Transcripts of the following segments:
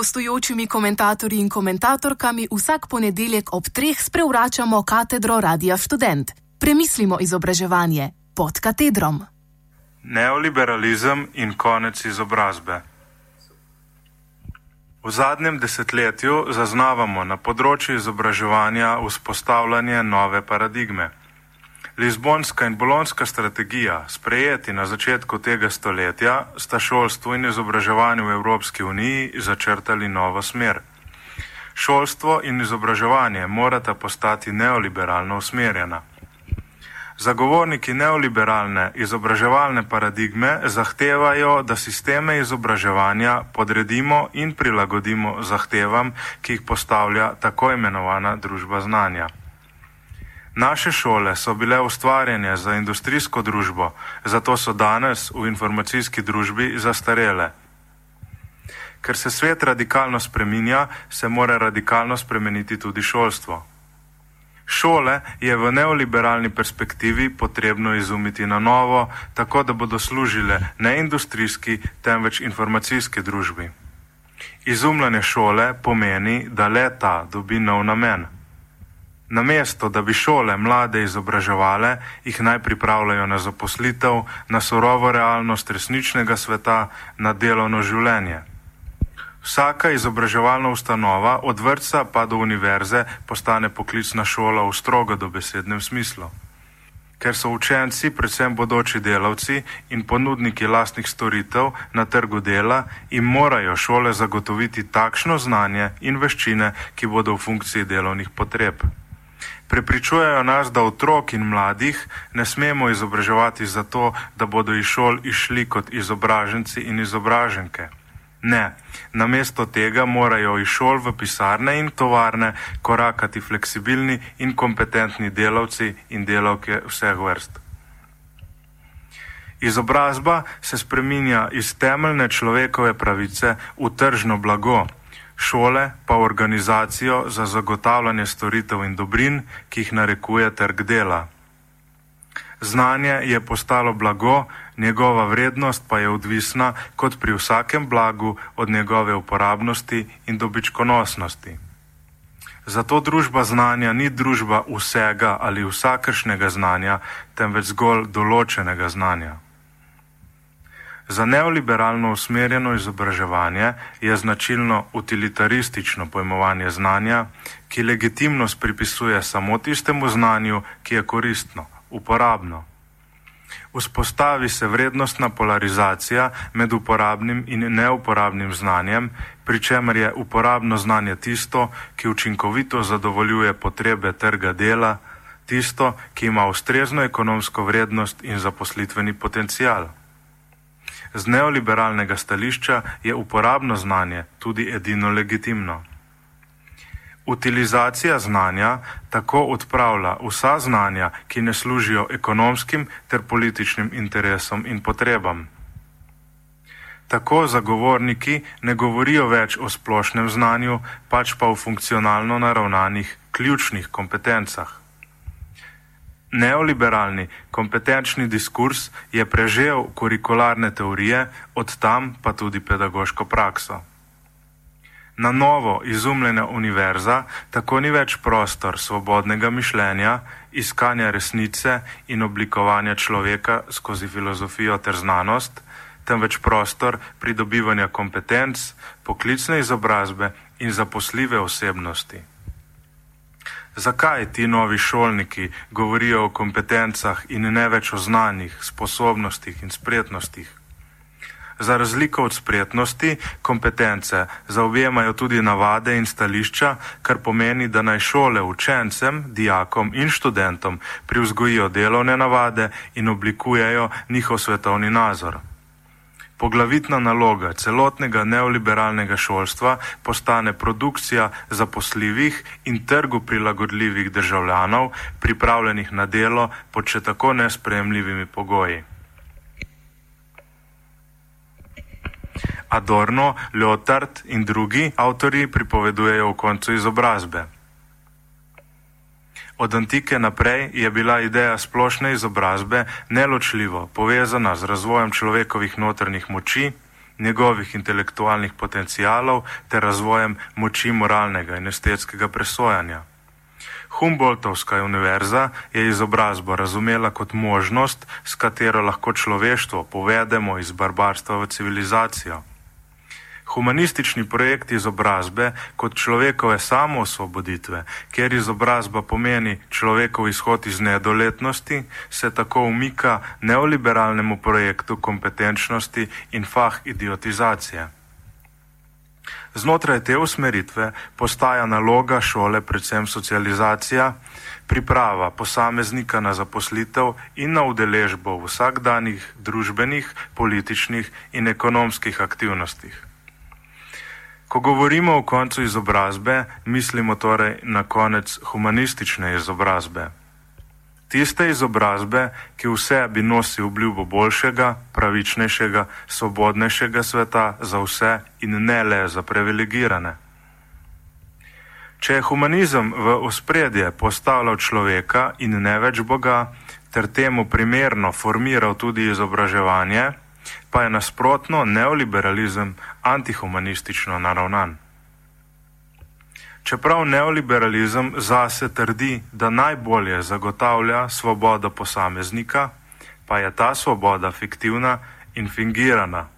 gostujočimi komentatorji in komentatorkami vsak ponedeljek ob treh sprevračamo katedro Radia Student. Premislimo izobraževanje pod katedrom. Neoliberalizem in konec izobrazbe. V zadnjem desetletju zaznavamo na področju izobraževanja vzpostavljanje nove paradigme. Lizbonska in bolonska strategija, sprejeti na začetku tega stoletja, sta šolstvo in izobraževanje v Evropski uniji začrtali novo smer. Šolstvo in izobraževanje morata postati neoliberalno usmerjena. Zagovorniki neoliberalne izobraževalne paradigme zahtevajo, da sisteme izobraževanja podredimo in prilagodimo zahtevam, ki jih postavlja tako imenovana družba znanja. Naše šole so bile ustvarjene za industrijsko družbo, zato so danes v informacijski družbi zastarele. Ker se svet radikalno spreminja, se mora radikalno spremeniti tudi šolstvo. Šole je v neoliberalni perspektivi potrebno izumiti na novo, tako da bodo služile ne industrijski, temveč informacijski družbi. Izumljanje šole pomeni, da leta dobi nov namen. Namesto, da bi šole mlade izobraževale, jih naj pripravljajo na zaposlitev, na surovo realnost resničnega sveta, na delovno življenje. Vsaka izobraževalna ustanova, od vrtca pa do univerze, postane poklicna šola v strogo dobesednem smislu. Ker so učenci, predvsem bodoči delavci in ponudniki lastnih storitev na trgu dela, jim morajo šole zagotoviti takšno znanje in veščine, ki bodo v funkciji delovnih potreb. Prepričujejo nas, da otrok in mladih ne smemo izobraževati zato, da bodo iz šol išli kot izobraženci in izobraženke. Ne, namesto tega morajo iz šol v pisarne in tovarne korakati fleksibilni in kompetentni delavci in delavke vseh vrst. Izobrazba se spreminja iz temeljne človekove pravice v tržno blago šole pa organizacijo za zagotavljanje storitev in dobrin, ki jih narekuje trg dela. Znanje je postalo blago, njegova vrednost pa je odvisna, kot pri vsakem blagu, od njegove uporabnosti in dobičkonosnosti. Zato družba znanja ni družba vsega ali vsakršnega znanja, temveč zgolj določenega znanja. Za neoliberalno usmerjeno izobraževanje je značilno utilitaristično pojmovanje znanja, ki legitimnost pripisuje samo tistemu znanju, ki je koristno, uporabno. Vzpostavi se vrednostna polarizacija med uporabnim in neuporabnim znanjem, pri čemer je uporabno znanje tisto, ki učinkovito zadovoljuje potrebe trga dela, tisto, ki ima ustrezno ekonomsko vrednost in zaposlitveni potencial. Z neoliberalnega stališča je uporabno znanje tudi edino legitimno. Utilizacija znanja tako odpravlja vsa znanja, ki ne služijo ekonomskim ter političnim interesom in potrebam. Tako zagovorniki ne govorijo več o splošnem znanju, pač pa o funkcionalno naravnanih ključnih kompetencah. Neoliberalni kompetenčni diskurs je prežel kurikularne teorije, od tam pa tudi pedagoško prakso. Na novo izumljena univerza tako ni več prostor svobodnega mišljenja, iskanja resnice in oblikovanja človeka skozi filozofijo ter znanost, temveč prostor pridobivanja kompetenc, poklicne izobrazbe in zaposljive osebnosti. Zakaj ti novi šolniki govorijo o kompetencah in ne več o znanjih, sposobnostih in spretnostih? Za razliko od spretnosti, kompetence zaobjemajo tudi navade in stališča, kar pomeni, da naj šole učencem, dijakom in študentom privzgojijo delovne navade in oblikujejo njihov svetovni nazor. Poglavitna naloga celotnega neoliberalnega šolstva postane produkcija zaposljivih in trgu prilagodljivih državljanov, pripravljenih na delo pod še tako nespremljivimi pogoji. Adorno, Lyotard in drugi avtori pripovedujejo o koncu izobrazbe. Od antike naprej je bila ideja splošne izobrazbe neločljivo povezana z razvojem človekovih notrnih moči, njegovih intelektualnih potencijalov ter razvojem moči moralnega in estetskega presojanja. Humboldtovska univerza je izobrazbo razumela kot možnost, s katero lahko človeštvo povedemo iz barbarstva v civilizacijo. Humanistični projekt izobrazbe kot človekove samoosvoboditve, kjer izobrazba pomeni človekov izhod iz nedoletnosti, se tako umika neoliberalnemu projektu kompetenčnosti in fah idiotizacije. Znotraj te usmeritve postaja naloga šole predvsem socializacija, priprava posameznika na zaposlitev in na udeležbo v vsakdanjih družbenih, političnih in ekonomskih aktivnostih. Ko govorimo o koncu izobrazbe, mislimo torej na konec humanistične izobrazbe. Tiste izobrazbe, ki v sebi nosi obljubo boljšega, pravičnejšega, svobodnejšega sveta za vse in ne le za privilegirane. Če je humanizem v ospredje postavljal človeka in ne več Boga, ter temu primerno formiral tudi izobraževanje, pa je nasprotno neoliberalizem antihumanistično naravnan. Čeprav neoliberalizem zase trdi, da najbolje zagotavlja svobodo posameznika, pa je ta svoboda fiktivna in fingirana.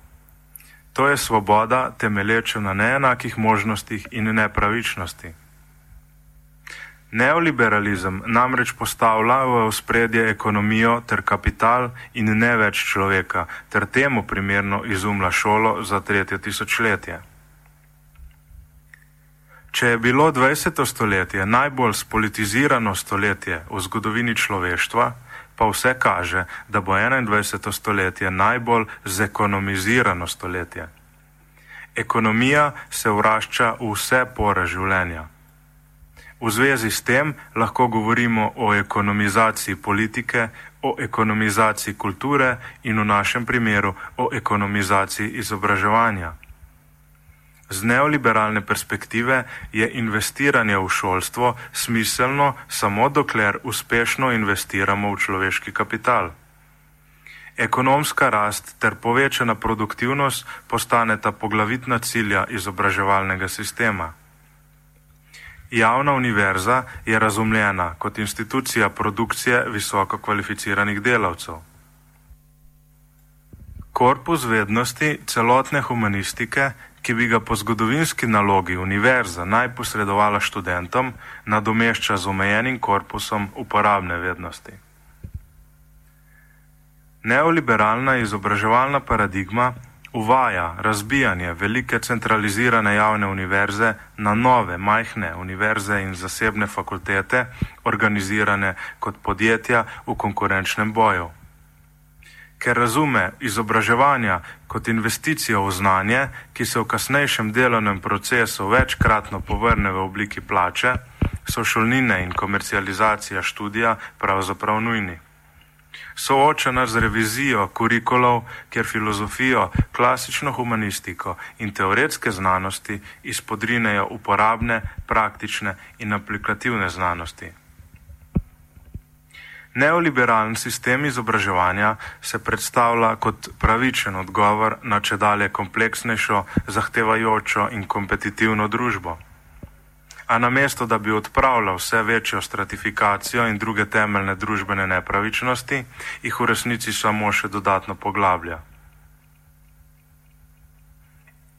To je svoboda temelječa na neenakih možnostih in nepravičnosti. Neoliberalizem namreč postavlja v ospredje ekonomijo ter kapital in ne več človeka, ter temu primerno izumlja šolo za tretje tisočletje. Če je bilo 20. stoletje najbolj spolitizirano stoletje v zgodovini človeštva, pa vse kaže, da bo 21. stoletje najbolj zekonomizirano stoletje. Ekonomija se vrašča v vse pore življenja. V zvezi s tem lahko govorimo o ekonomizaciji politike, o ekonomizaciji kulture in v našem primeru o ekonomizaciji izobraževanja. Z neoliberalne perspektive je investiranje v šolstvo smiselno samo dokler uspešno investiramo v človeški kapital. Ekonomska rast ter povečana produktivnost postaneta poglavitna cilja izobraževalnega sistema. Javna univerza je razumljena kot institucija produkcije visoko kvalificiranih delavcev. Korpus vednosti celotne humanistike, ki bi ga po zgodovinski nalogi univerza naj posredovala študentom, nadomešča z omejenim korpusom uporabne vednosti. Neoliberalna izobraževalna paradigma uvaja razbijanje velike centralizirane javne univerze na nove majhne univerze in zasebne fakultete, organizirane kot podjetja v konkurenčnem boju. Ker razume izobraževanja kot investicijo v znanje, ki se v kasnejšem delovnem procesu večkratno povrne v obliki plače, so šolnine in komercializacija študija pravzaprav nujni soočena z revizijo kurikulov, kjer filozofijo, klasično humanistiko in teoretske znanosti izpodrinejo uporabne, praktične in aplikativne znanosti. Neoliberalni sistem izobraževanja se predstavlja kot pravičen odgovor na če dalje kompleksnejšo, zahtevajočo in kompetitivno družbo a namesto da bi odpravljal vse večjo stratifikacijo in druge temeljne družbene nepravičnosti, jih v resnici samo še dodatno poglablja.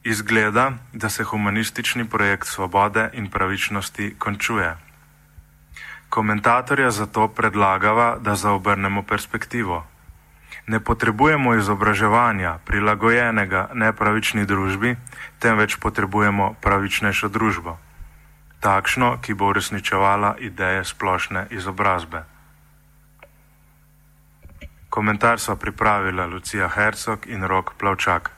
Izgleda, da se humanistični projekt svobode in pravičnosti končuje. Komentatorja zato predlagava, da zaobrnemo perspektivo. Ne potrebujemo izobraževanja prilagojenega nepravični družbi, temveč potrebujemo pravičnejšo družbo takšno, ki bo uresničevala ideje splošne izobrazbe. Komentar so pripravila Lucija Hercog in Rok Plavčak.